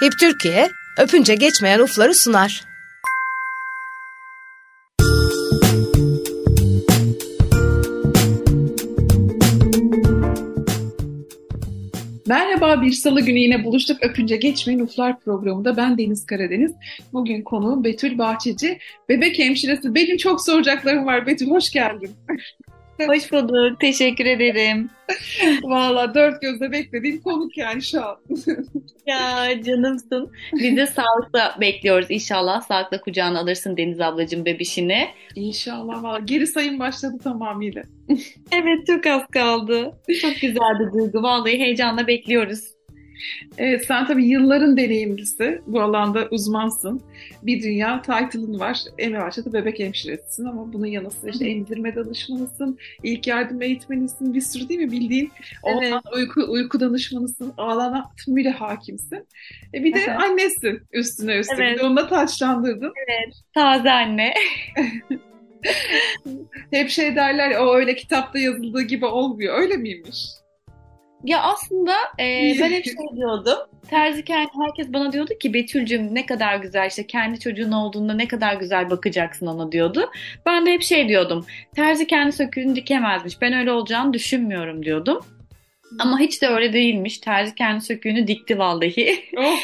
HIP Türkiye, öpünce geçmeyen ufları sunar. Merhaba bir salı günü yine buluştuk Öpünce Geçmeyin Uflar programında. Ben Deniz Karadeniz. Bugün konuğum Betül Bahçeci. Bebek hemşiresi. Benim çok soracaklarım var Betül. Hoş geldin. Hoş bulduk. Teşekkür ederim. Valla dört gözle beklediğim konuk yani şu an. Ya canımsın. Biz de sağlıkla bekliyoruz inşallah. Sağlıkla kucağına alırsın Deniz ablacığım bebişini. İnşallah valla. Geri sayım başladı tamamıyla. evet çok az kaldı. Çok güzel bir duygu. Vallahi heyecanla bekliyoruz. Evet, sen tabii yılların deneyimlisi, bu alanda uzmansın. Bir dünya title'ın var. En başta bebek hemşiresisin ama bunun yanı sıra işte emzirme danışmanısın, ilk yardım eğitmenisin, bir sürü değil mi bildiğin? Evet. uyku, uyku danışmanısın, alana tümüyle hakimsin. E bir de evet. annesin üstüne üstlük. Evet. Onu da taçlandırdın. Evet, taze anne. Hep şey derler, o öyle kitapta yazıldığı gibi olmuyor. Öyle miymiş? Ya aslında e, ben hep şey diyordum. Terziyken herkes bana diyordu ki Betül'cüm ne kadar güzel işte kendi çocuğun olduğunda ne kadar güzel bakacaksın ona diyordu. Ben de hep şey diyordum. Terzi kendi söküğünü dikemezmiş. Ben öyle olacağını düşünmüyorum diyordum. Ama hiç de öyle değilmiş. Terzi kendi söküğünü dikti vallahi. Oh.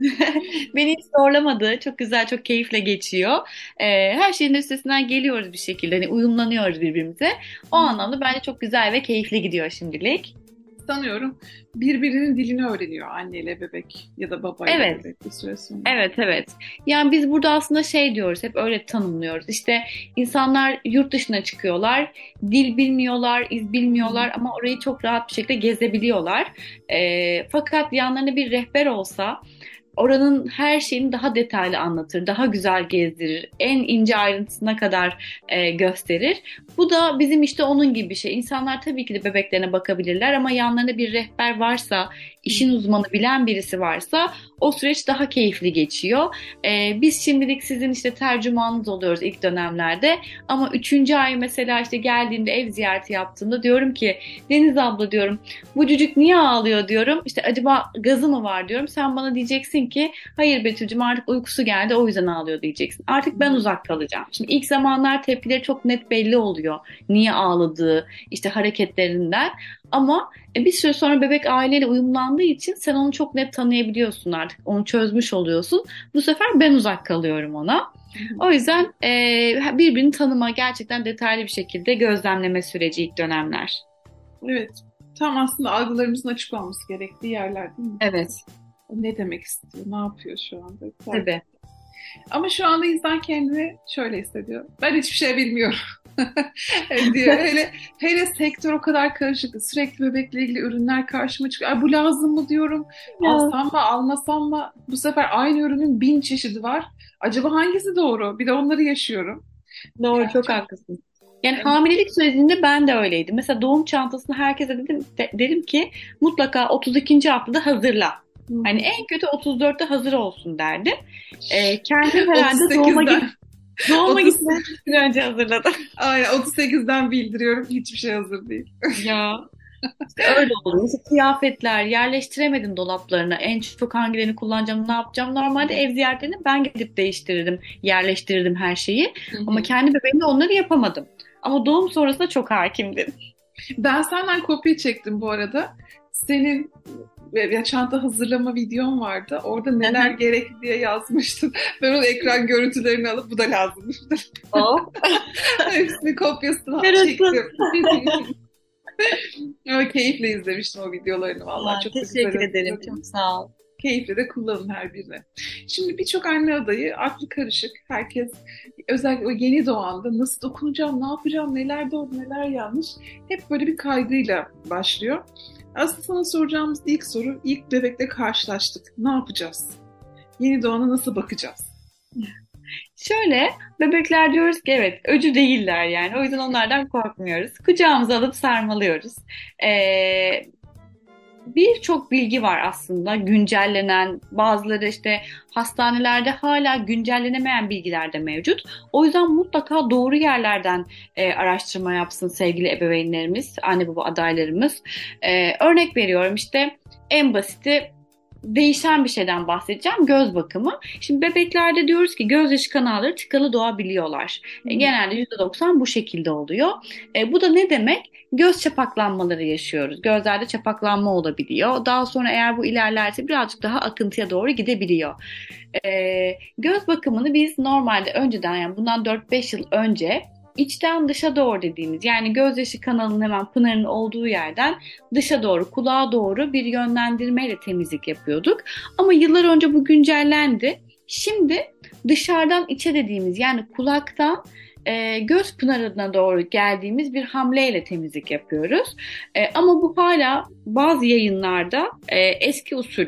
Beni hiç zorlamadı. Çok güzel, çok keyifle geçiyor. Ee, her şeyin üstesinden geliyoruz bir şekilde. Hani uyumlanıyoruz birbirimize. O anlamda bence çok güzel ve keyifli gidiyor şimdilik sanıyorum birbirinin dilini öğreniyor anneyle bebek ya da babayla evet. bebek bir süre sonra. Evet evet. Yani biz burada aslında şey diyoruz hep öyle tanımlıyoruz. İşte insanlar yurt dışına çıkıyorlar. Dil bilmiyorlar, iz bilmiyorlar ama orayı çok rahat bir şekilde gezebiliyorlar. E, fakat yanlarında bir rehber olsa oranın her şeyini daha detaylı anlatır, daha güzel gezdirir, en ince ayrıntısına kadar e, gösterir. Bu da bizim işte onun gibi bir şey. İnsanlar tabii ki de bebeklerine bakabilirler ama yanlarında bir rehber varsa, işin uzmanı bilen birisi varsa o süreç daha keyifli geçiyor. Ee, biz şimdilik sizin işte tercümanınız oluyoruz ilk dönemlerde ama üçüncü ay mesela işte geldiğimde ev ziyareti yaptığımda diyorum ki Deniz abla diyorum bu çocuk niye ağlıyor diyorum. İşte acaba gazı mı var diyorum. Sen bana diyeceksin ki hayır Betül'cüm artık uykusu geldi o yüzden ağlıyor diyeceksin. Artık ben uzak kalacağım. Şimdi ilk zamanlar tepkileri çok net belli oluyor. Niye ağladığı işte hareketlerinden ama e, bir süre sonra bebek aileyle uyumlandığı için sen onu çok net tanıyabiliyorsun artık. Onu çözmüş oluyorsun. Bu sefer ben uzak kalıyorum ona. O yüzden e, birbirini tanıma gerçekten detaylı bir şekilde gözlemleme süreci ilk dönemler. Evet. Tam aslında algılarımızın açık olması gerektiği yerler değil mi? Evet. Ne demek istiyor? Ne yapıyor şu anda? Tabii. Ama şu anda insan kendini şöyle hissediyor. Ben hiçbir şey bilmiyorum. Diyor. Hele, hele sektör o kadar karışık. Sürekli bebekle ilgili ürünler karşıma çıkıyor. Ay, bu lazım mı diyorum. Ya. Alsam mı almasam mı? Bu sefer aynı ürünün bin çeşidi var. Acaba hangisi doğru? Bir de onları yaşıyorum. Doğru yani çok, çok haklısın. Yani evet. hamilelik sürecinde ben de öyleydim. Mesela doğum çantasını herkese dedim de, dedim ki mutlaka 32. haftada hazırla. Hani en kötü 34'te hazır olsun derdim. Ee, kendim herhalde doğuma git Doğuma gitmeden önce hazırladım. Aynen 38'den bildiriyorum hiçbir şey hazır değil. ya işte öyle oluyor. İşte kıyafetler yerleştiremedim dolaplarına. En çok hangilerini kullanacağım, ne yapacağım. Normalde ev ziyaretlerini ben gidip değiştirirdim, yerleştirirdim her şeyi. Hı-hı. Ama kendi bebeğimle onları yapamadım. Ama doğum sonrasında çok hakimdim. Ben senden kopya çektim bu arada. Senin ya çanta hazırlama videom vardı. Orada neler gerek diye yazmıştım. Ben onun ekran görüntülerini alıp bu da lazımmıştır. Oh. Hepsini kopyasını çektim. Ama keyifle izlemiştim o videolarını vallahi. çok teşekkür güzel ederim. Çok sağ ol. Keyifle de kullanın her birini. Şimdi birçok anne adayı aklı karışık. Herkes özellikle o yeni doğanda nasıl dokunacağım, ne yapacağım, neler doğru, neler yanlış. Hep böyle bir kaygıyla başlıyor. Aslında sana soracağımız ilk soru, ilk bebekle karşılaştık. Ne yapacağız? Yeni doğana nasıl bakacağız? Şöyle, bebekler diyoruz ki evet, öcü değiller yani. O yüzden onlardan korkmuyoruz. Kucağımıza alıp sarmalıyoruz. Ee, birçok bilgi var aslında güncellenen bazıları işte hastanelerde hala güncellenemeyen bilgiler de mevcut. O yüzden mutlaka doğru yerlerden e, araştırma yapsın sevgili ebeveynlerimiz, anne baba adaylarımız. E, örnek veriyorum işte en basiti değişen bir şeyden bahsedeceğim. Göz bakımı. Şimdi bebeklerde diyoruz ki gözyaşı kanalları tıkalı doğabiliyorlar. E, genelde %90 bu şekilde oluyor. E, bu da ne demek? Göz çapaklanmaları yaşıyoruz. Gözlerde çapaklanma olabiliyor. Daha sonra eğer bu ilerlerse birazcık daha akıntıya doğru gidebiliyor. E, göz bakımını biz normalde önceden yani bundan 4-5 yıl önce içten dışa doğru dediğimiz yani gözyaşı kanalının hemen pınarın olduğu yerden dışa doğru kulağa doğru bir yönlendirmeyle temizlik yapıyorduk. Ama yıllar önce bu güncellendi. Şimdi dışarıdan içe dediğimiz yani kulaktan e, göz pınarına doğru geldiğimiz bir hamleyle temizlik yapıyoruz. E, ama bu hala bazı yayınlarda e, eski usul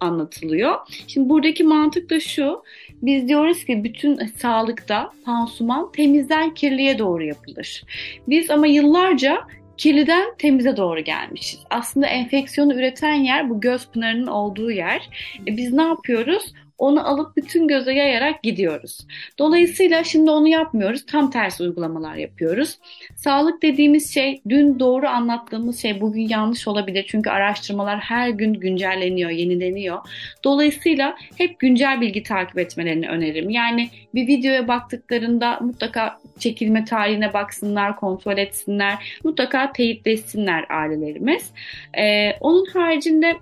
anlatılıyor. Şimdi buradaki mantık da şu. Biz diyoruz ki bütün sağlıkta pansuman temizden kirliye doğru yapılır. Biz ama yıllarca kirliden temize doğru gelmişiz. Aslında enfeksiyonu üreten yer bu göz pınarının olduğu yer. E biz ne yapıyoruz? Onu alıp bütün göze yayarak gidiyoruz. Dolayısıyla şimdi onu yapmıyoruz. Tam tersi uygulamalar yapıyoruz. Sağlık dediğimiz şey dün doğru anlattığımız şey bugün yanlış olabilir. Çünkü araştırmalar her gün güncelleniyor, yenileniyor. Dolayısıyla hep güncel bilgi takip etmelerini öneririm. Yani bir videoya baktıklarında mutlaka çekilme tarihine baksınlar, kontrol etsinler. Mutlaka teyitlesinler ailelerimiz. Ee, onun haricinde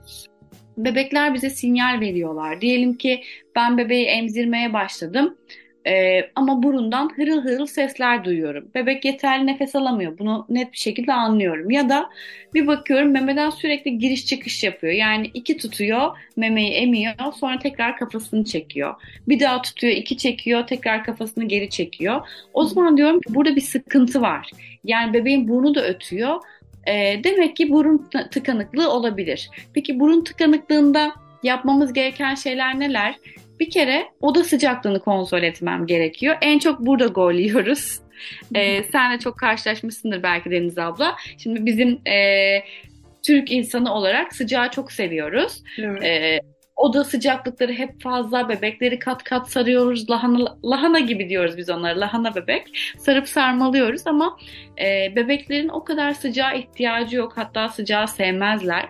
bebekler bize sinyal veriyorlar. Diyelim ki ben bebeği emzirmeye başladım. Ee, ama burundan hırıl hırıl sesler duyuyorum. Bebek yeterli nefes alamıyor. Bunu net bir şekilde anlıyorum. Ya da bir bakıyorum memeden sürekli giriş çıkış yapıyor. Yani iki tutuyor, memeyi emiyor, sonra tekrar kafasını çekiyor. Bir daha tutuyor, iki çekiyor, tekrar kafasını geri çekiyor. O zaman diyorum ki burada bir sıkıntı var. Yani bebeğin burnu da ötüyor e, demek ki burun tıkanıklığı olabilir. Peki burun tıkanıklığında yapmamız gereken şeyler neler? Bir kere oda sıcaklığını kontrol etmem gerekiyor. En çok burada gol yiyoruz. Ee, sen de çok karşılaşmışsındır belki Deniz abla. Şimdi bizim e, Türk insanı olarak sıcağı çok seviyoruz. Evet. Ee, oda sıcaklıkları hep fazla. Bebekleri kat kat sarıyoruz. Lahana, lahana gibi diyoruz biz onlara. Lahana bebek. Sarıp sarmalıyoruz ama e, bebeklerin o kadar sıcağa ihtiyacı yok. Hatta sıcağı sevmezler.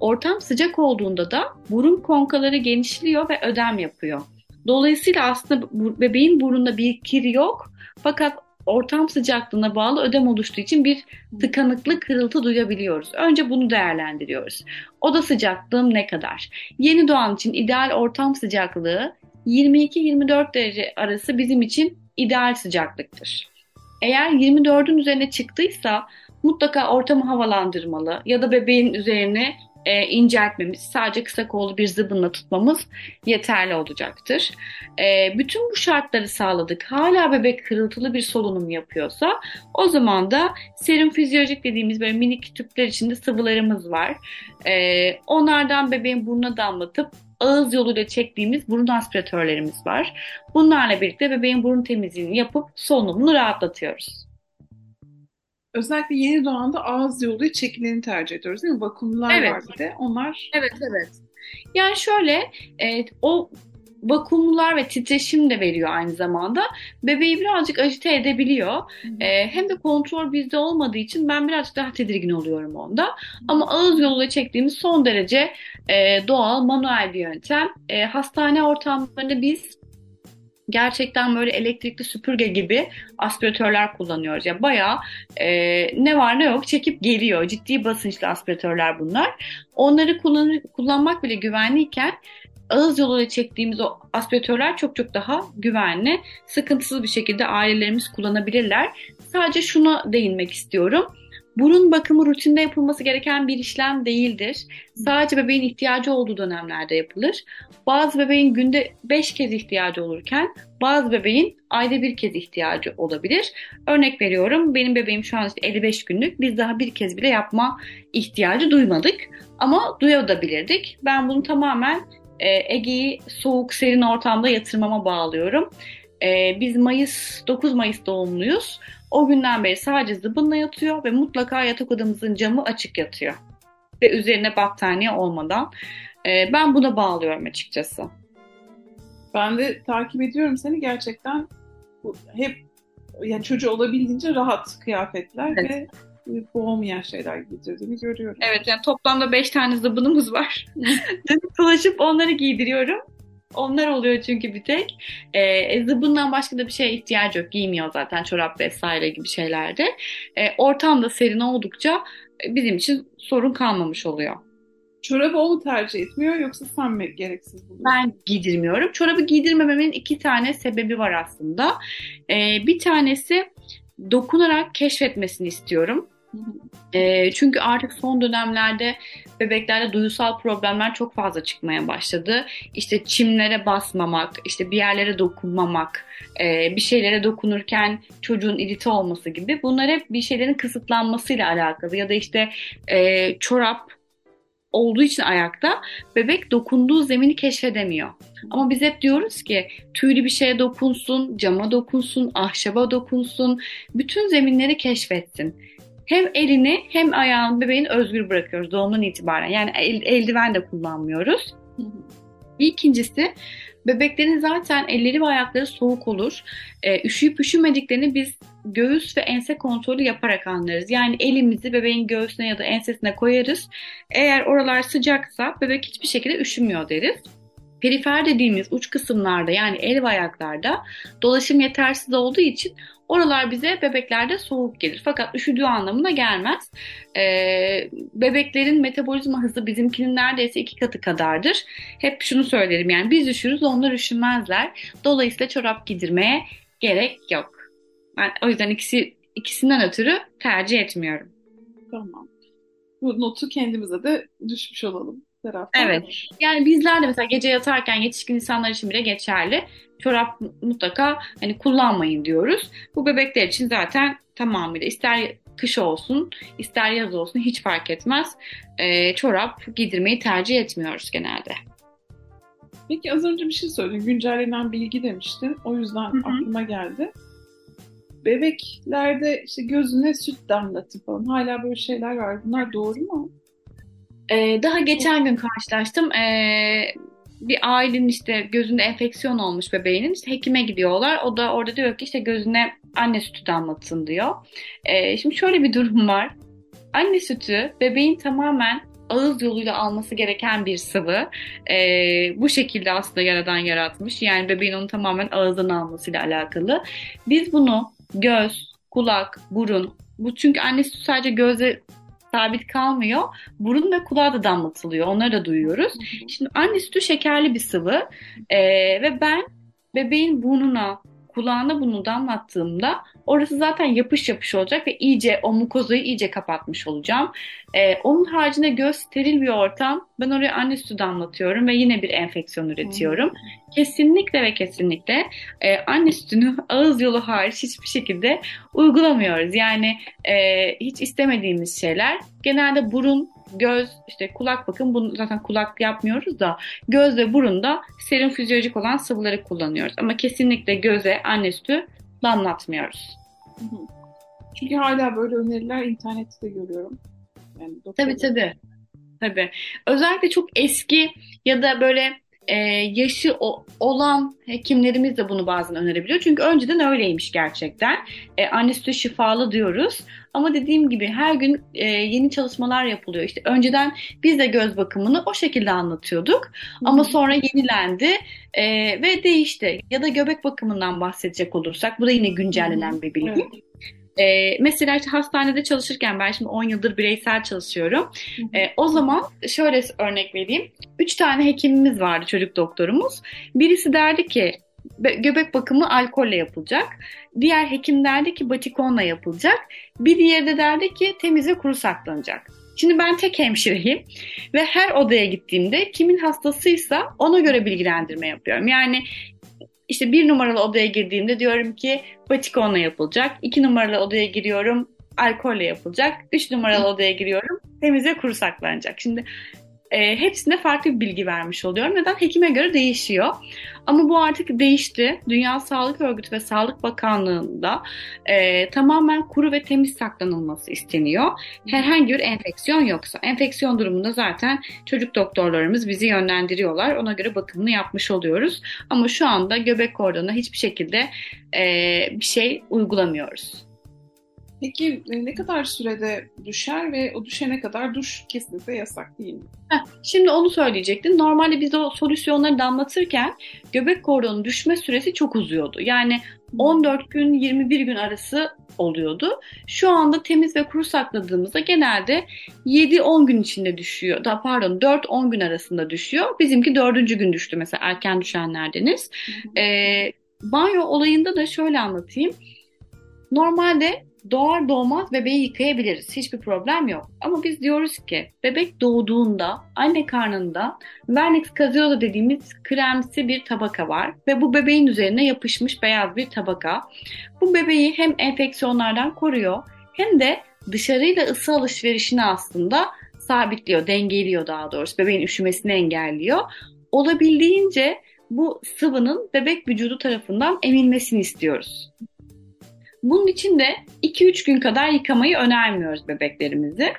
Ortam sıcak olduğunda da burun konkaları genişliyor ve ödem yapıyor. Dolayısıyla aslında bebeğin burnunda bir kir yok. Fakat ortam sıcaklığına bağlı ödem oluştuğu için bir tıkanıklık, kırıltı duyabiliyoruz. Önce bunu değerlendiriyoruz. Oda sıcaklığım ne kadar? Yeni doğan için ideal ortam sıcaklığı 22-24 derece arası bizim için ideal sıcaklıktır. Eğer 24'ün üzerine çıktıysa mutlaka ortamı havalandırmalı ya da bebeğin üzerine e, inceltmemiz, sadece kısa kollu bir zıbınla tutmamız yeterli olacaktır. E, bütün bu şartları sağladık. Hala bebek kırıltılı bir solunum yapıyorsa o zaman da serum fizyolojik dediğimiz böyle minik tüpler içinde sıvılarımız var. E, onlardan bebeğin burnuna damlatıp ağız yoluyla çektiğimiz burun aspiratörlerimiz var. Bunlarla birlikte bebeğin burun temizliğini yapıp solunumunu rahatlatıyoruz. Özellikle yeni doğanda ağız yolu çekileni tercih ediyoruz değil mi? Vakumlar evet. var bir de. Onlar... Evet, evet. Yani şöyle e, o vakumlular ve titreşim de veriyor aynı zamanda. Bebeği birazcık ajite edebiliyor. E, hem de kontrol bizde olmadığı için ben birazcık daha tedirgin oluyorum onda. Ama ağız yoluyla çektiğimiz son derece e, doğal, manuel bir yöntem. E, hastane ortamlarında biz gerçekten böyle elektrikli süpürge gibi aspiratörler kullanıyoruz. Ya yani bayağı e, ne var ne yok çekip geliyor. Ciddi basınçlı aspiratörler bunlar. Onları kullan kullanmak bile güvenliyken ağız yoluyla çektiğimiz o aspiratörler çok çok daha güvenli. Sıkıntısız bir şekilde ailelerimiz kullanabilirler. Sadece şuna değinmek istiyorum burun bakımı rutinde yapılması gereken bir işlem değildir. Sadece bebeğin ihtiyacı olduğu dönemlerde yapılır. Bazı bebeğin günde 5 kez ihtiyacı olurken bazı bebeğin ayda bir kez ihtiyacı olabilir. Örnek veriyorum benim bebeğim şu an işte 55 günlük. Biz daha bir kez bile yapma ihtiyacı duymadık. Ama duyabilirdik. Ben bunu tamamen e, Ege'yi soğuk serin ortamda yatırmama bağlıyorum. E, biz Mayıs 9 Mayıs doğumluyuz. O günden beri sadece zıbınla yatıyor ve mutlaka yatak odamızın camı açık yatıyor. Ve üzerine battaniye olmadan. E, ben buna bağlıyorum açıkçası. Ben de takip ediyorum seni gerçekten hep yani çocuğu olabildiğince rahat kıyafetler evet. ve bu olmayan şeyler giydirdiğini görüyorum. Evet yani toplamda 5 tane zıbınımız var. Dolaşıp onları giydiriyorum. Onlar oluyor çünkü bir tek. E, zıbından başka da bir şeye ihtiyacı yok. Giymiyor zaten çorap vesaire gibi şeylerde. E, ortam da serin oldukça bizim için sorun kalmamış oluyor. Çorabı o mu tercih etmiyor yoksa sen mi gereksiz buluyorsun? Ben giydirmiyorum. Çorabı giydirmememin iki tane sebebi var aslında. Ee, bir tanesi dokunarak keşfetmesini istiyorum. E, çünkü artık son dönemlerde bebeklerde duysal problemler çok fazla çıkmaya başladı. İşte çimlere basmamak, işte bir yerlere dokunmamak, e, bir şeylere dokunurken çocuğun irite olması gibi. Bunlar hep bir şeylerin kısıtlanmasıyla alakalı ya da işte e, çorap olduğu için ayakta bebek dokunduğu zemini keşfedemiyor. Ama biz hep diyoruz ki tüylü bir şeye dokunsun, cama dokunsun, ahşaba dokunsun, bütün zeminleri keşfetsin. Hem elini hem ayağını bebeğin özgür bırakıyoruz doğumdan itibaren. Yani el, eldiven de kullanmıyoruz. İkincisi bebeklerin zaten elleri ve ayakları soğuk olur. E, üşüyüp üşümediklerini biz göğüs ve ense kontrolü yaparak anlarız. Yani elimizi bebeğin göğsüne ya da ensesine koyarız. Eğer oralar sıcaksa bebek hiçbir şekilde üşümüyor deriz. Perifer dediğimiz uç kısımlarda yani el ve ayaklarda dolaşım yetersiz olduğu için oralar bize bebeklerde soğuk gelir. Fakat üşüdüğü anlamına gelmez. Ee, bebeklerin metabolizma hızı bizimkinin neredeyse iki katı kadardır. Hep şunu söylerim yani biz üşürüz onlar üşümezler. Dolayısıyla çorap giydirmeye gerek yok. Ben o yüzden ikisi ikisinden ötürü tercih etmiyorum. Tamam. Bu notu kendimize de düşmüş olalım. Taraftan. Evet. Yani bizler de mesela gece yatarken yetişkin insanlar için bile geçerli. Çorap mutlaka hani kullanmayın diyoruz. Bu bebekler için zaten tamamıyla ister kış olsun ister yaz olsun hiç fark etmez. Ee, çorap giydirmeyi tercih etmiyoruz genelde. Peki az önce bir şey söyledin. Güncellenen bilgi demiştin. O yüzden Hı-hı. aklıma geldi bebeklerde işte gözüne süt damlatıp falan hala böyle şeyler var. Bunlar doğru mu? Ee, daha geçen gün karşılaştım. Ee, bir ailenin işte gözünde enfeksiyon olmuş bebeğinin işte hekime gidiyorlar. O da orada diyor ki işte gözüne anne sütü damlatın diyor. Ee, şimdi şöyle bir durum var. Anne sütü bebeğin tamamen ağız yoluyla alması gereken bir sıvı. Ee, bu şekilde aslında yaradan yaratmış. Yani bebeğin onu tamamen ağızdan almasıyla alakalı. Biz bunu göz, kulak, burun. Bu çünkü anne sütü sadece göze sabit kalmıyor. Burun ve kulağa da damlatılıyor. Onları da duyuyoruz. Şimdi anne sütü şekerli bir sıvı ee, ve ben bebeğin burnuna, kulağına bunu damlattığımda orası zaten yapış yapış olacak ve iyice o mukozayı iyice kapatmış olacağım. Ee, onun haricinde göz steril bir ortam. Ben oraya anne sütü damlatıyorum ve yine bir enfeksiyon üretiyorum. Hmm. Kesinlikle ve kesinlikle e, anne sütünü ağız yolu hariç hiçbir şekilde uygulamıyoruz. Yani e, hiç istemediğimiz şeyler. Genelde burun, göz, işte kulak bakın bunu zaten kulak yapmıyoruz da göz ve burunda serum fizyolojik olan sıvıları kullanıyoruz. Ama kesinlikle göze anne sütü damlatmıyoruz. Çünkü hala böyle öneriler internette de görüyorum. Yani tabii tabii. Tabii. Özellikle çok eski ya da böyle e, yaşı o, olan hekimlerimiz de bunu bazen önerebiliyor. Çünkü önceden öyleymiş gerçekten. E, anne sütü şifalı diyoruz. Ama dediğim gibi her gün e, yeni çalışmalar yapılıyor. İşte önceden biz de göz bakımını o şekilde anlatıyorduk. Hı. Ama sonra yenilendi e, ve değişti. Ya da göbek bakımından bahsedecek olursak bu da yine güncellenen bir bilgi. Evet. E, mesela işte hastanede çalışırken ben şimdi 10 yıldır bireysel çalışıyorum. E, o zaman şöyle örnek vereyim. 3 tane hekimimiz vardı çocuk doktorumuz. Birisi derdi ki göbek bakımı alkolle yapılacak. Diğer hekim derdi ki batikonla yapılacak. Bir diğeri de derdi ki temiz ve kuru saklanacak. Şimdi ben tek hemşireyim ve her odaya gittiğimde kimin hastasıysa ona göre bilgilendirme yapıyorum. Yani işte bir numaralı odaya girdiğimde diyorum ki batikonla yapılacak. İki numaralı odaya giriyorum alkolle yapılacak. Üç numaralı odaya giriyorum temize kuru saklanacak. Şimdi e, hepsine farklı bir bilgi vermiş oluyorum. Neden? Hekime göre değişiyor. Ama bu artık değişti. Dünya Sağlık Örgütü ve Sağlık Bakanlığı'nda e, tamamen kuru ve temiz saklanılması isteniyor. Herhangi bir enfeksiyon yoksa. Enfeksiyon durumunda zaten çocuk doktorlarımız bizi yönlendiriyorlar. Ona göre bakımını yapmış oluyoruz. Ama şu anda göbek kordonuna hiçbir şekilde e, bir şey uygulamıyoruz. Peki e, ne kadar sürede düşer ve o düşene kadar duş kesinlikle yasak değil mi? Heh, şimdi onu söyleyecektim. Normalde biz o solüsyonları damlatırken göbek kordonun düşme süresi çok uzuyordu. Yani 14 gün 21 gün arası oluyordu. Şu anda temiz ve kuru sakladığımızda genelde 7-10 gün içinde düşüyor. Da pardon 4-10 gün arasında düşüyor. Bizimki 4. gün düştü mesela erken düşenlerdeniz. Ee, banyo olayında da şöyle anlatayım. Normalde doğar doğmaz bebeği yıkayabiliriz. Hiçbir problem yok. Ama biz diyoruz ki bebek doğduğunda anne karnında vernix caseosa dediğimiz kremsi bir tabaka var ve bu bebeğin üzerine yapışmış beyaz bir tabaka. Bu bebeği hem enfeksiyonlardan koruyor hem de dışarıyla ısı alışverişini aslında sabitliyor, dengeliyor daha doğrusu. Bebeğin üşümesini engelliyor. Olabildiğince bu sıvının bebek vücudu tarafından emilmesini istiyoruz. Bunun için de 2-3 gün kadar yıkamayı önermiyoruz bebeklerimizi.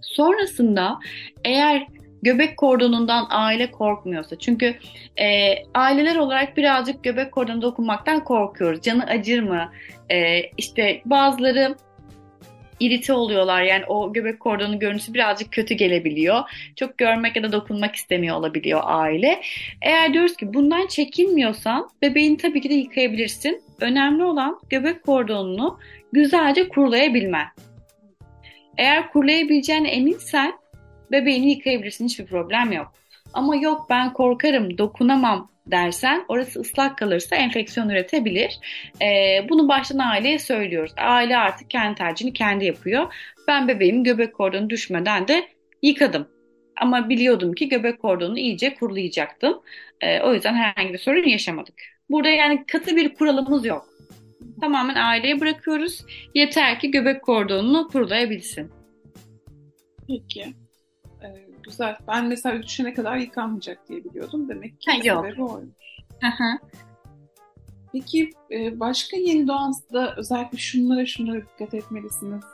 Sonrasında eğer göbek kordonundan aile korkmuyorsa çünkü e, aileler olarak birazcık göbek kordonu dokunmaktan korkuyoruz. Canı acır mı? E, işte bazıları irite oluyorlar. Yani o göbek kordonu görüntüsü birazcık kötü gelebiliyor. Çok görmek ya da dokunmak istemiyor olabiliyor aile. Eğer diyoruz ki bundan çekinmiyorsan bebeğini tabii ki de yıkayabilirsin. Önemli olan göbek kordonunu güzelce kurulayabilmen. Eğer kurulayabileceğine eminsen bebeğini yıkayabilirsin. Hiçbir problem yok. Ama yok ben korkarım, dokunamam dersen orası ıslak kalırsa enfeksiyon üretebilir. Ee, bunu baştan aileye söylüyoruz. Aile artık kendi tercihini kendi yapıyor. Ben bebeğim göbek kordonu düşmeden de yıkadım. Ama biliyordum ki göbek kordonunu iyice kurulayacaktım. Ee, o yüzden herhangi bir sorun yaşamadık. Burada yani katı bir kuralımız yok. Tamamen aileye bırakıyoruz. Yeter ki göbek kordonunu kurulayabilsin. Peki. Güzel. Ben mesela düşene kadar yıkanmayacak diye biliyordum. Demek ki ha, yok. sebebi oymuş. Peki e, başka yeni doğanızda özellikle şunlara şunlara dikkat etmelisiniz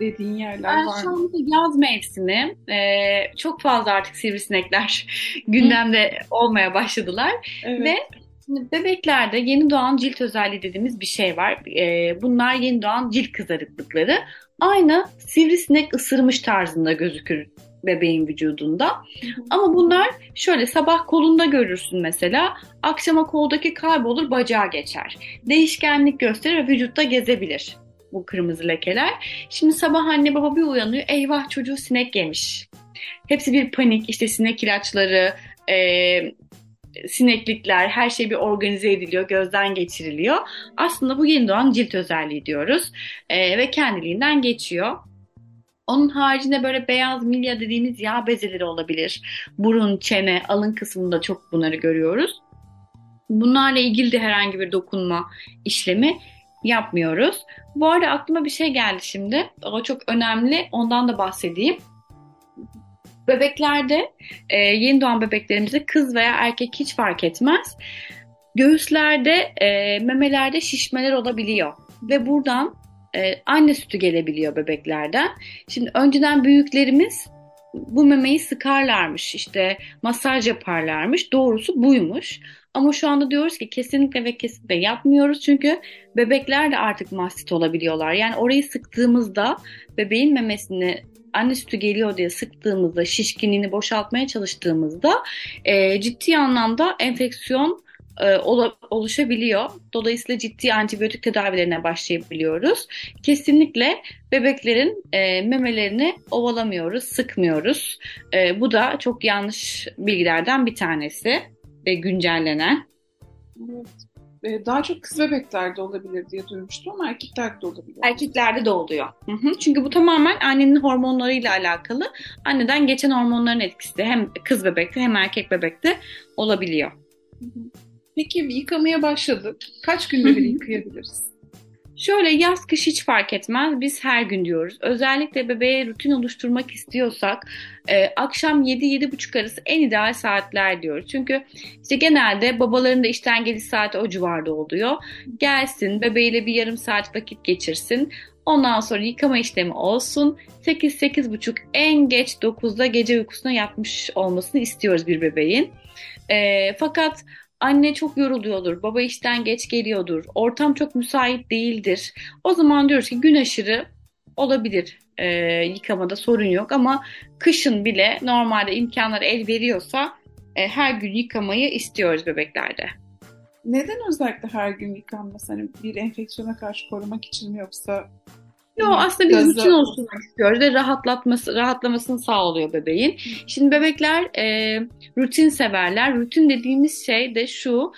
dediğin yerler ben var mı? Şu anda yaz mevsimi. Ee, çok fazla artık sivrisinekler gündemde Hı. olmaya başladılar. Evet. Ve bebeklerde yeni doğan cilt özelliği dediğimiz bir şey var. Ee, bunlar yeni doğan cilt kızarıklıkları. Aynı sivrisinek ısırmış tarzında gözükür bebeğin vücudunda. Ama bunlar şöyle sabah kolunda görürsün mesela. Akşama koldaki kaybolur bacağa geçer. Değişkenlik gösterir ve vücutta gezebilir bu kırmızı lekeler. Şimdi sabah anne baba bir uyanıyor. Eyvah çocuğu sinek yemiş. Hepsi bir panik. İşte sinek ilaçları, e, sineklikler, her şey bir organize ediliyor, gözden geçiriliyor. Aslında bu yeni doğan cilt özelliği diyoruz e, ve kendiliğinden geçiyor. Onun haricinde böyle beyaz milya dediğimiz yağ bezeleri olabilir. Burun, çene, alın kısmında çok bunları görüyoruz. Bunlarla ilgili de herhangi bir dokunma işlemi yapmıyoruz. Bu arada aklıma bir şey geldi şimdi. O çok önemli. Ondan da bahsedeyim. Bebeklerde, e, yeni doğan bebeklerimizde kız veya erkek hiç fark etmez. Göğüslerde, e, memelerde şişmeler olabiliyor. Ve buradan e, anne sütü gelebiliyor bebeklerden. Şimdi önceden büyüklerimiz bu memeyi sıkarlarmış, işte masaj yaparlarmış. Doğrusu buymuş. Ama şu anda diyoruz ki kesinlikle ve kesinlikle yapmıyoruz. Çünkü bebekler de artık mastit olabiliyorlar. Yani orayı sıktığımızda bebeğin memesini anne sütü geliyor diye sıktığımızda, şişkinliğini boşaltmaya çalıştığımızda e, ciddi anlamda enfeksiyon e, oluşabiliyor. Dolayısıyla ciddi antibiyotik tedavilerine başlayabiliyoruz. Kesinlikle bebeklerin e, memelerini ovalamıyoruz, sıkmıyoruz. E, bu da çok yanlış bilgilerden bir tanesi ve güncellenen. Evet. E, daha çok kız bebeklerde olabilir diye duymuştum ama erkeklerde de olabilir. Erkeklerde de oluyor. Hı hı. Çünkü bu tamamen annenin hormonlarıyla alakalı. Anneden geçen hormonların etkisi de hem kız bebekte hem erkek bebekte olabiliyor. Hı hı. Peki yıkamaya başladık. Kaç günde bir yıkayabiliriz? Şöyle yaz kış hiç fark etmez. Biz her gün diyoruz. Özellikle bebeğe rutin oluşturmak istiyorsak e, akşam 7-7.30 arası en ideal saatler diyoruz. Çünkü işte genelde babaların da işten geliş saati o civarda oluyor. Gelsin bebeğiyle bir yarım saat vakit geçirsin. Ondan sonra yıkama işlemi olsun. 8-8.30 en geç 9'da gece uykusuna yatmış olmasını istiyoruz bir bebeğin. E, fakat anne çok yoruluyordur, baba işten geç geliyordur, ortam çok müsait değildir. O zaman diyoruz ki gün aşırı olabilir e, yıkamada sorun yok ama kışın bile normalde imkanlar el veriyorsa e, her gün yıkamayı istiyoruz bebeklerde. Neden özellikle her gün yıkanması? Hani bir enfeksiyona karşı korumak için mi yoksa Yok aslında bir rutin olsun istiyoruz ve rahatlatması, rahatlamasını sağlıyor bebeğin. Şimdi bebekler e, rutin severler. Rutin dediğimiz şey de şu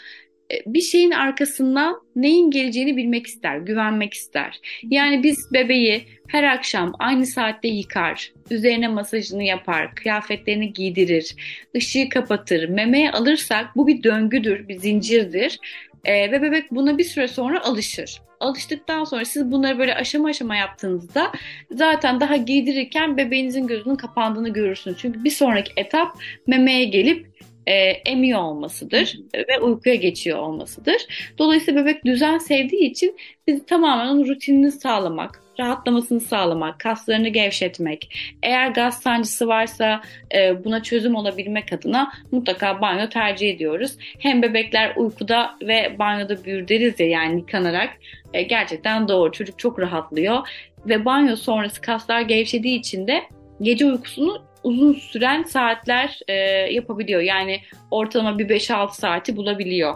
e, bir şeyin arkasından neyin geleceğini bilmek ister, güvenmek ister. Yani biz bebeği her akşam aynı saatte yıkar, üzerine masajını yapar, kıyafetlerini giydirir, ışığı kapatır, memeye alırsak bu bir döngüdür, bir zincirdir. Ee, ve bebek buna bir süre sonra alışır. Alıştıktan sonra siz bunları böyle aşama aşama yaptığınızda zaten daha giydirirken bebeğinizin gözünün kapandığını görürsünüz. Çünkü bir sonraki etap memeye gelip e, emiyor olmasıdır ve uykuya geçiyor olmasıdır. Dolayısıyla bebek düzen sevdiği için biz tamamen onun rutinini sağlamak, rahatlamasını sağlamak, kaslarını gevşetmek, eğer gaz sancısı varsa e, buna çözüm olabilmek adına mutlaka banyo tercih ediyoruz. Hem bebekler uykuda ve banyoda büyür deriz ya yani yıkanarak e, gerçekten doğru. Çocuk çok rahatlıyor ve banyo sonrası kaslar gevşediği için de gece uykusunu uzun süren saatler e, yapabiliyor. Yani ortalama bir 5-6 saati bulabiliyor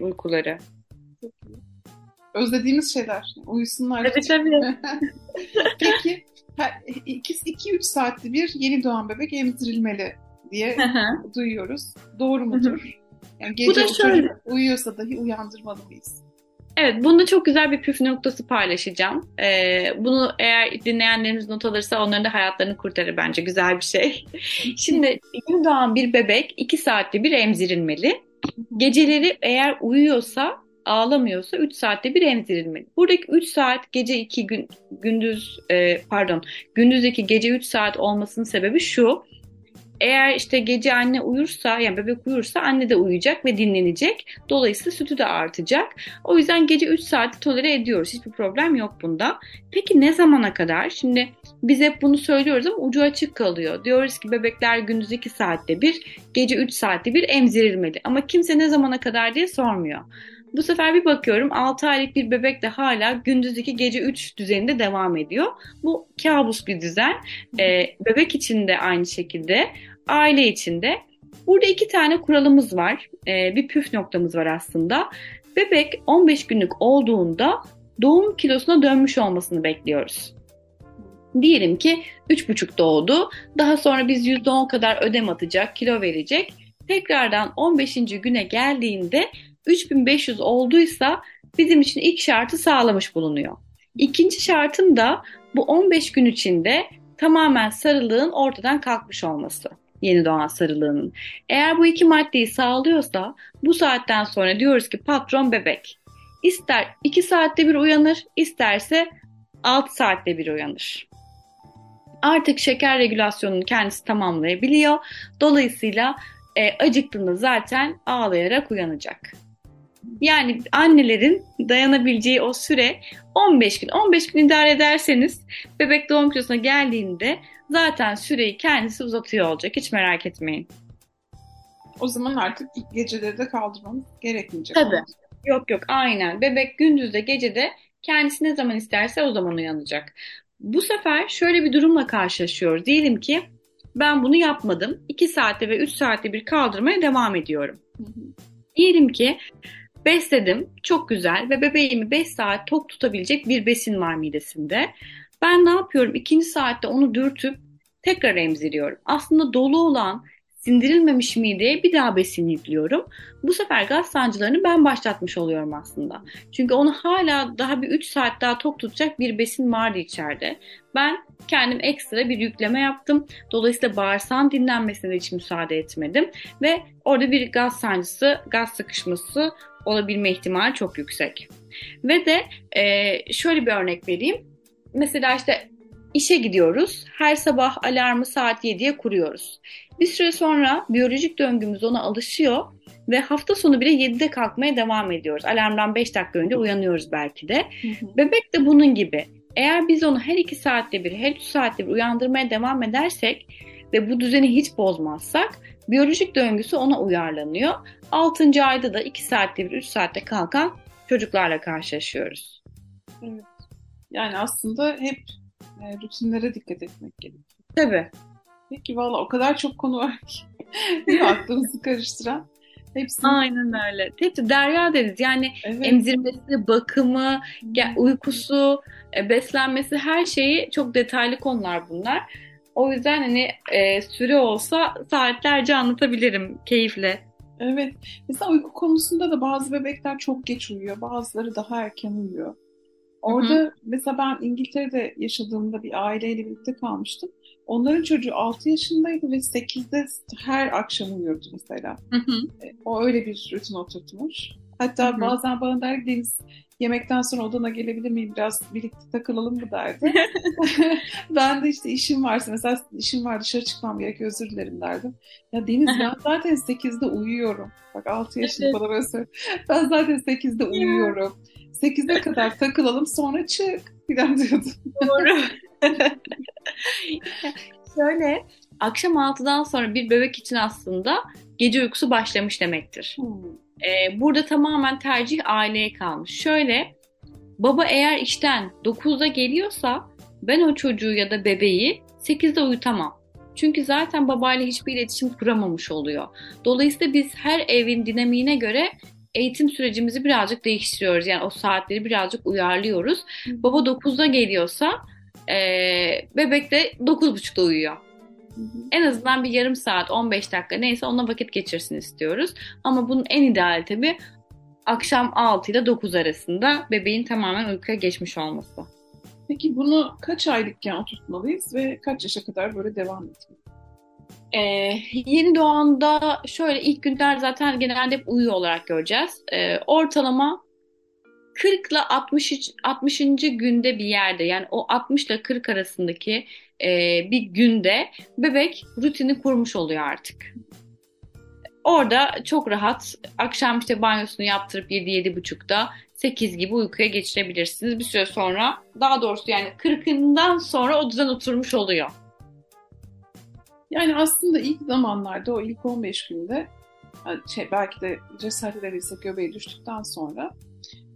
uykuları. Özlediğimiz şeyler. Uyusunlar. Evet tabii. Peki 2-3 saatte bir yeni doğan bebek emzirilmeli diye duyuyoruz. Doğru mudur? Yani gece Bu da şöyle. uyuyorsa dahi uyandırmalı mıyız? Evet, bunda çok güzel bir püf noktası paylaşacağım. Ee, bunu eğer dinleyenlerimiz not alırsa onların da hayatlarını kurtarır bence. Güzel bir şey. Şimdi yeni doğan bir bebek 2 saatte bir emzirilmeli. Geceleri eğer uyuyorsa ağlamıyorsa 3 saatte bir emzirilmeli. Buradaki 3 saat gece 2 gün gündüz e, pardon gündüz 2 gece 3 saat olmasının sebebi şu. Eğer işte gece anne uyursa yani bebek uyursa anne de uyuyacak ve dinlenecek. Dolayısıyla sütü de artacak. O yüzden gece 3 saati tolere ediyoruz. Hiçbir problem yok bunda. Peki ne zamana kadar? Şimdi biz hep bunu söylüyoruz ama ucu açık kalıyor. Diyoruz ki bebekler gündüz 2 saatte bir, gece 3 saatte bir emzirilmeli. Ama kimse ne zamana kadar diye sormuyor. Bu sefer bir bakıyorum 6 aylık bir bebek de hala gündüz 2 gece 3 düzeninde devam ediyor. Bu kabus bir düzen. Ee, bebek için de aynı şekilde aile içinde. Burada iki tane kuralımız var. Ee, bir püf noktamız var aslında. Bebek 15 günlük olduğunda doğum kilosuna dönmüş olmasını bekliyoruz. Diyelim ki 3,5 doğdu. Daha sonra biz %10 kadar ödem atacak, kilo verecek. Tekrardan 15. güne geldiğinde 3500 olduysa bizim için ilk şartı sağlamış bulunuyor. İkinci şartım da bu 15 gün içinde tamamen sarılığın ortadan kalkmış olması yeni doğan sarılığının. Eğer bu iki maddeyi sağlıyorsa bu saatten sonra diyoruz ki patron bebek. İster 2 saatte bir uyanır, isterse 6 saatte bir uyanır. Artık şeker regülasyonunu kendisi tamamlayabiliyor. Dolayısıyla e, acıktığında zaten ağlayarak uyanacak. Yani annelerin dayanabileceği o süre 15 gün. 15 gün idare ederseniz bebek doğum kilosuna geldiğinde zaten süreyi kendisi uzatıyor olacak. Hiç merak etmeyin. O zaman artık geceleri de kaldırmamız gerekmeyecek. Tabii. Yok yok aynen. Bebek gündüzde gecede kendisi ne zaman isterse o zaman uyanacak. Bu sefer şöyle bir durumla karşılaşıyoruz. Diyelim ki ben bunu yapmadım. 2 saatte ve 3 saatte bir kaldırmaya devam ediyorum. Hı hı. Diyelim ki besledim çok güzel ve bebeğimi 5 saat tok tutabilecek bir besin var midesinde. Ben ne yapıyorum? İkinci saatte onu dürtüp tekrar emziriyorum. Aslında dolu olan sindirilmemiş mideye bir daha besin yüklüyorum. Bu sefer gaz sancılarını ben başlatmış oluyorum aslında. Çünkü onu hala daha bir 3 saat daha tok tutacak bir besin vardı içeride. Ben kendim ekstra bir yükleme yaptım. Dolayısıyla bağırsağın dinlenmesine hiç müsaade etmedim. Ve orada bir gaz sancısı, gaz sıkışması olabilme ihtimali çok yüksek. Ve de e, şöyle bir örnek vereyim. Mesela işte işe gidiyoruz. Her sabah alarmı saat 7'ye kuruyoruz. Bir süre sonra biyolojik döngümüz ona alışıyor ve hafta sonu bile 7'de kalkmaya devam ediyoruz. Alarmdan 5 dakika önce uyanıyoruz belki de. Bebek de bunun gibi. Eğer biz onu her 2 saatte bir, her 3 saatte bir uyandırmaya devam edersek ve bu düzeni hiç bozmazsak Biyolojik döngüsü ona uyarlanıyor. 6. ayda da 2 saatte bir 3 saatte kalkan çocuklarla karşılaşıyoruz. Evet. Yani aslında hep e, rutinlere dikkat etmek gerekiyor. Tabii. Peki valla o kadar çok konu var ki. Değil mi aklımızı karıştıran? Hepsini... Aynen öyle. Hepsi derya deriz. Yani Evet. emzirmesi, bakımı, uykusu, e, beslenmesi her şeyi çok detaylı konular bunlar. O yüzden hani e, süre olsa saatlerce anlatabilirim keyifle. Evet. Mesela uyku konusunda da bazı bebekler çok geç uyuyor. Bazıları daha erken uyuyor. Orada mesela ben İngiltere'de yaşadığımda bir aileyle birlikte kalmıştım. Onların çocuğu 6 yaşındaydı ve 8'de her akşam uyuyordu mesela. Hı hı. E, O öyle bir rutin oturtmuş. Hatta Hı hı. bazen bana der ki Deniz yemekten sonra odana gelebilir miyim biraz birlikte takılalım mı derdi. ben de işte işim varsa mesela işim var dışarı çıkmam gerekiyor özür dilerim derdim. Ya Deniz ben zaten 8'de uyuyorum. Bak 6 yaşında bana böyle söylüyor. Ben zaten 8'de uyuyorum. 8'e kadar takılalım sonra çık filan diyordu. Doğru. Şöyle, akşam 6'dan sonra bir bebek için aslında gece uykusu başlamış demektir. Ee, burada tamamen tercih aileye kalmış. Şöyle, baba eğer işten 9'da geliyorsa ben o çocuğu ya da bebeği 8'de uyutamam. Çünkü zaten babayla hiçbir iletişim kuramamış oluyor. Dolayısıyla biz her evin dinamiğine göre eğitim sürecimizi birazcık değiştiriyoruz. Yani o saatleri birazcık uyarlıyoruz. Baba 9'da geliyorsa eee, bebek de 9.30'da uyuyor. En azından bir yarım saat, 15 dakika neyse onunla vakit geçirsin istiyoruz. Ama bunun en ideali tabii akşam 6 ile 9 arasında bebeğin tamamen uykuya geçmiş olması. Peki bunu kaç aylıkken oturtmalıyız ve kaç yaşa kadar böyle devam etmeliyiz? Ee, yeni doğanda şöyle ilk günler zaten genelde hep uyuyor olarak göreceğiz. Ee, ortalama 40 ile 60. 60. günde bir yerde yani o 60 ile 40 arasındaki e, bir günde bebek rutini kurmuş oluyor artık. Orada çok rahat akşam işte banyosunu yaptırıp 7-7.30'da 8 gibi uykuya geçirebilirsiniz. Bir süre sonra daha doğrusu yani 40'ından sonra o düzen oturmuş oluyor. Yani aslında ilk zamanlarda o ilk 15 günde şey, belki de cesaret edebilsek göbeği düştükten sonra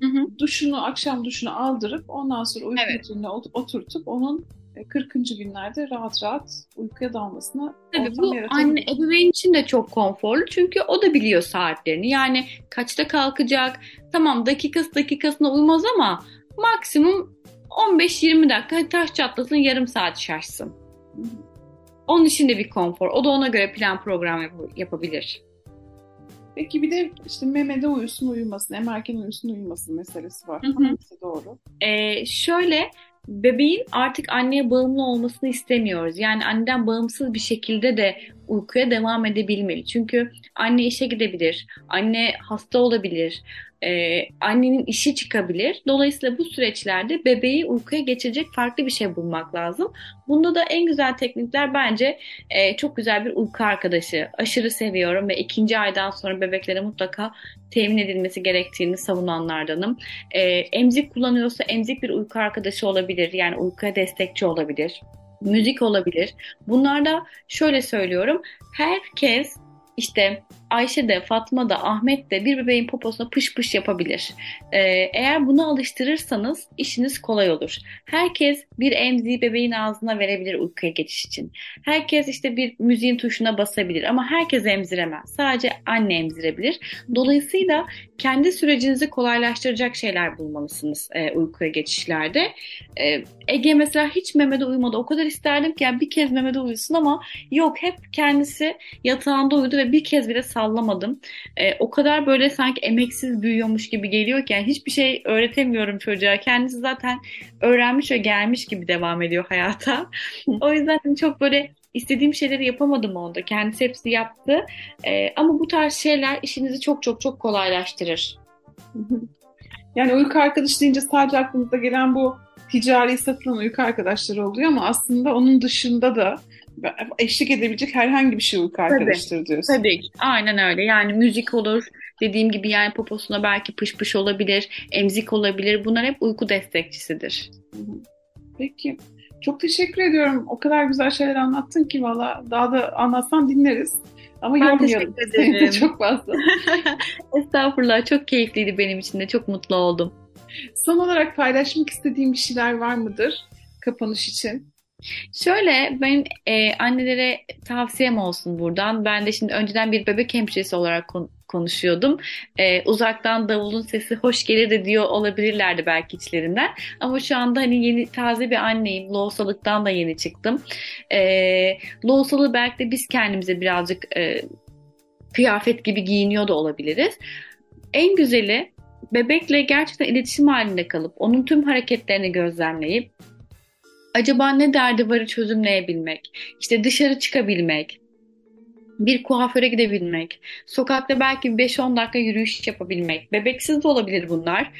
Hı hı. duşunu akşam duşunu aldırıp ondan sonra uyku Evet. rutinine ot- oturtup onun 40. günlerde rahat rahat uykuya dalmasına Tabii bu anne ebeveyn için de çok konforlu çünkü o da biliyor saatlerini. Yani kaçta kalkacak? Tamam dakikası dakikasına uymaz ama maksimum 15-20 dakika taş çatlasın yarım saat şaşsın. Onun için de bir konfor. O da ona göre plan program yap- yapabilir. Peki bir de işte memede uyusun uyumasın, emerken uyusun uyumasın meselesi var. Hı hı. Hangisi doğru? Ee, şöyle bebeğin artık anneye bağımlı olmasını istemiyoruz. Yani anneden bağımsız bir şekilde de uykuya devam edebilmeli. Çünkü anne işe gidebilir, anne hasta olabilir, e, annenin işi çıkabilir. Dolayısıyla bu süreçlerde bebeği uykuya geçirecek farklı bir şey bulmak lazım. Bunda da en güzel teknikler bence e, çok güzel bir uyku arkadaşı. Aşırı seviyorum ve ikinci aydan sonra bebeklere mutlaka temin edilmesi gerektiğini savunanlardanım. E, emzik kullanıyorsa emzik bir uyku arkadaşı olabilir. Yani uykuya destekçi olabilir. Müzik olabilir. Bunlarda şöyle söylüyorum. Herkes işte Ayşe de, Fatma da, Ahmet de bir bebeğin poposuna pış pış yapabilir. Ee, eğer bunu alıştırırsanız işiniz kolay olur. Herkes bir emziği bebeğin ağzına verebilir uykuya geçiş için. Herkes işte bir müziğin tuşuna basabilir ama herkes emziremez. Sadece anne emzirebilir. Dolayısıyla kendi sürecinizi kolaylaştıracak şeyler bulmalısınız e, uykuya geçişlerde. E, Ege mesela hiç memede uyumadı. O kadar isterdim ki yani bir kez memede uyusun ama yok hep kendisi yatağında uyudu ve bir kez bile sallamadım. E, o kadar böyle sanki emeksiz büyüyormuş gibi geliyor ki yani hiçbir şey öğretemiyorum çocuğa. Kendisi zaten öğrenmiş ve gelmiş gibi devam ediyor hayata. o yüzden hani çok böyle istediğim şeyleri yapamadım onda. Kendisi hepsi yaptı. E, ama bu tarz şeyler işinizi çok çok çok kolaylaştırır. Yani uyku arkadaşı deyince sadece aklımıza gelen bu ticari satılan uyku arkadaşları oluyor ama aslında onun dışında da eşlik edebilecek herhangi bir şey uyku arkadaşları diyorsun. Tabii ki. Aynen öyle. Yani müzik olur. Dediğim gibi yani poposuna belki pış pış olabilir. Emzik olabilir. Bunlar hep uyku destekçisidir. Peki. Çok teşekkür ediyorum. O kadar güzel şeyler anlattın ki valla daha da anlatsan dinleriz. Ama Ben yormayalım. teşekkür ederim. çok fazla. Estağfurullah çok keyifliydi benim için de çok mutlu oldum. Son olarak paylaşmak istediğim bir şeyler var mıdır kapanış için? Şöyle benim e, annelere tavsiyem olsun buradan. Ben de şimdi önceden bir bebek hemşiresi olarak kon- konuşuyordum. E, uzaktan davulun sesi hoş gelir de diyor olabilirlerdi belki içlerinden. Ama şu anda hani yeni taze bir anneyim. Loğusalıktan da yeni çıktım. E, loğusalığı belki de biz kendimize birazcık e, kıyafet gibi giyiniyor da olabiliriz. En güzeli bebekle gerçekten iletişim halinde kalıp onun tüm hareketlerini gözlemleyip acaba ne derdi varı çözümleyebilmek, işte dışarı çıkabilmek, bir kuaföre gidebilmek, sokakta belki 5-10 dakika yürüyüş yapabilmek, bebeksiz de olabilir bunlar,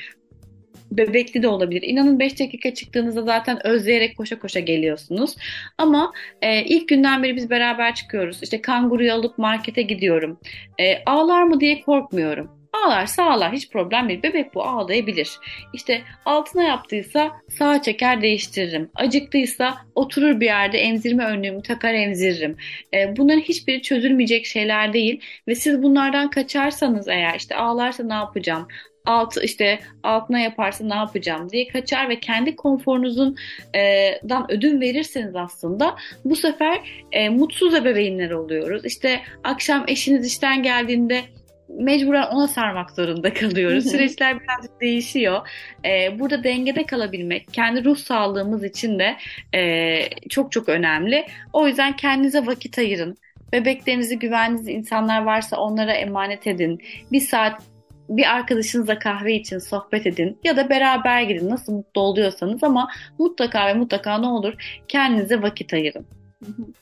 bebekli de olabilir. İnanın 5 dakika çıktığınızda zaten özleyerek koşa koşa geliyorsunuz. Ama e, ilk günden beri biz beraber çıkıyoruz. İşte kanguruyu alıp markete gidiyorum. E, ağlar mı diye korkmuyorum. Ağlarsa ağlar hiç problem değil. Bebek bu ağlayabilir. İşte altına yaptıysa sağa çeker değiştiririm. Acıktıysa oturur bir yerde emzirme önlüğümü takar emziririm. E, bunların hiçbiri çözülmeyecek şeyler değil. Ve siz bunlardan kaçarsanız eğer işte ağlarsa ne yapacağım? altı işte altına yaparsa ne yapacağım diye kaçar ve kendi konforunuzun e, dan ödün verirseniz aslında bu sefer e, mutsuz ebeveynler oluyoruz. İşte akşam eşiniz işten geldiğinde mecburen ona sarmak zorunda kalıyoruz. Süreçler birazcık değişiyor. Ee, burada dengede kalabilmek, kendi ruh sağlığımız için de e, çok çok önemli. O yüzden kendinize vakit ayırın. Bebeklerinizi güvendiğiniz insanlar varsa onlara emanet edin. Bir saat bir arkadaşınızla kahve için sohbet edin ya da beraber gidin nasıl mutlu oluyorsanız ama mutlaka ve mutlaka ne olur kendinize vakit ayırın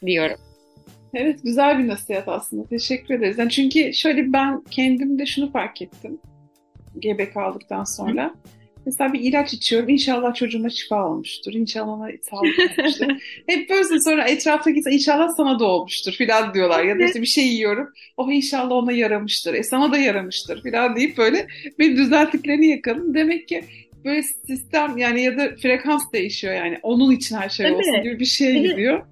diyorum. Evet güzel bir nasihat aslında. Teşekkür ederiz. Yani çünkü şöyle ben kendimde şunu fark ettim. Gebe kaldıktan sonra. Hı. Mesela bir ilaç içiyorum. İnşallah çocuğuma şifa olmuştur. İnşallah ona sağlık olmuştur. Hep böyle sonra etrafta gitse inşallah sana da olmuştur filan diyorlar. Ya da işte bir şey yiyorum. Oh inşallah ona yaramıştır. E sana da yaramıştır filan deyip böyle bir düzelttiklerini yakalım. Demek ki böyle sistem yani ya da frekans değişiyor yani. Onun için her şey olsun gibi bir şey gidiyor.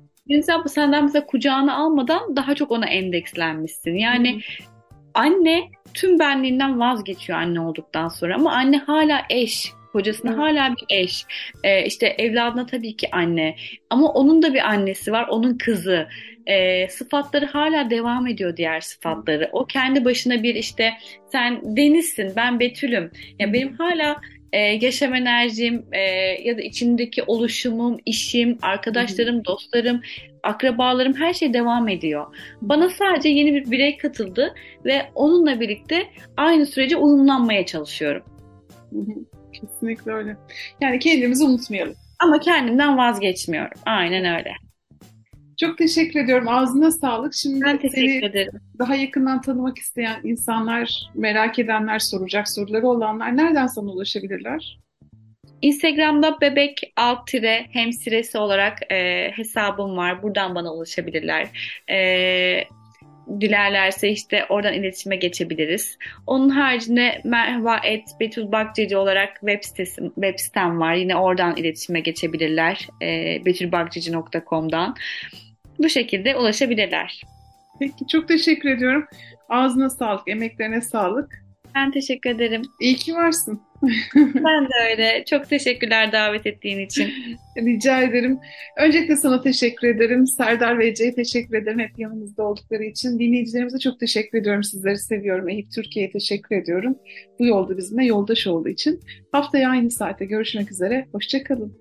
Bu senden mesela kucağına almadan daha çok ona endekslenmişsin. Yani Hı-hı. anne tüm benliğinden vazgeçiyor anne olduktan sonra ama anne hala eş. Kocasına Hı. hala bir eş. Ee, işte evladına tabii ki anne. Ama onun da bir annesi var. Onun kızı. Ee, sıfatları hala devam ediyor diğer sıfatları. O kendi başına bir işte sen Deniz'sin ben Betül'üm. Ya benim hala e, yaşam enerjim e, ya da içindeki oluşumum, işim, arkadaşlarım, Hı-hı. dostlarım, akrabalarım her şey devam ediyor. Bana sadece yeni bir birey katıldı ve onunla birlikte aynı sürece uyumlanmaya çalışıyorum. Hı-hı. Kesinlikle öyle. Yani kendimizi unutmayalım. Ama kendimden vazgeçmiyorum. Aynen öyle. Çok teşekkür ediyorum. Ağzına sağlık. Şimdi ben teşekkür ederim. Daha yakından tanımak isteyen insanlar, merak edenler, soracak soruları olanlar nereden sana ulaşabilirler? Instagram'da bebek alt tire hemsiresi olarak e, hesabım var. Buradan bana ulaşabilirler. E, dilerlerse işte oradan iletişime geçebiliriz. Onun haricinde merhaba et Betül Bakcıcı olarak web sitesi web sitem var. Yine oradan iletişime geçebilirler. E, betülbakcıcı.com'dan. Bu şekilde ulaşabilirler. Peki çok teşekkür ediyorum. Ağzına sağlık, emeklerine sağlık. Ben teşekkür ederim. İyi ki varsın. ben de öyle. Çok teşekkürler davet ettiğin için. Rica ederim. Öncelikle sana teşekkür ederim. Serdar ve Ece'ye teşekkür ederim hep yanımızda oldukları için. Dinleyicilerimize çok teşekkür ediyorum. Sizleri seviyorum. Eyüp Türkiye'ye teşekkür ediyorum. Bu yolda bizimle yoldaş olduğu için. Haftaya aynı saatte görüşmek üzere. Hoşçakalın.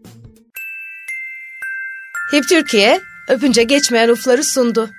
Hip Türkiye öpünce geçmeyen ufları sundu.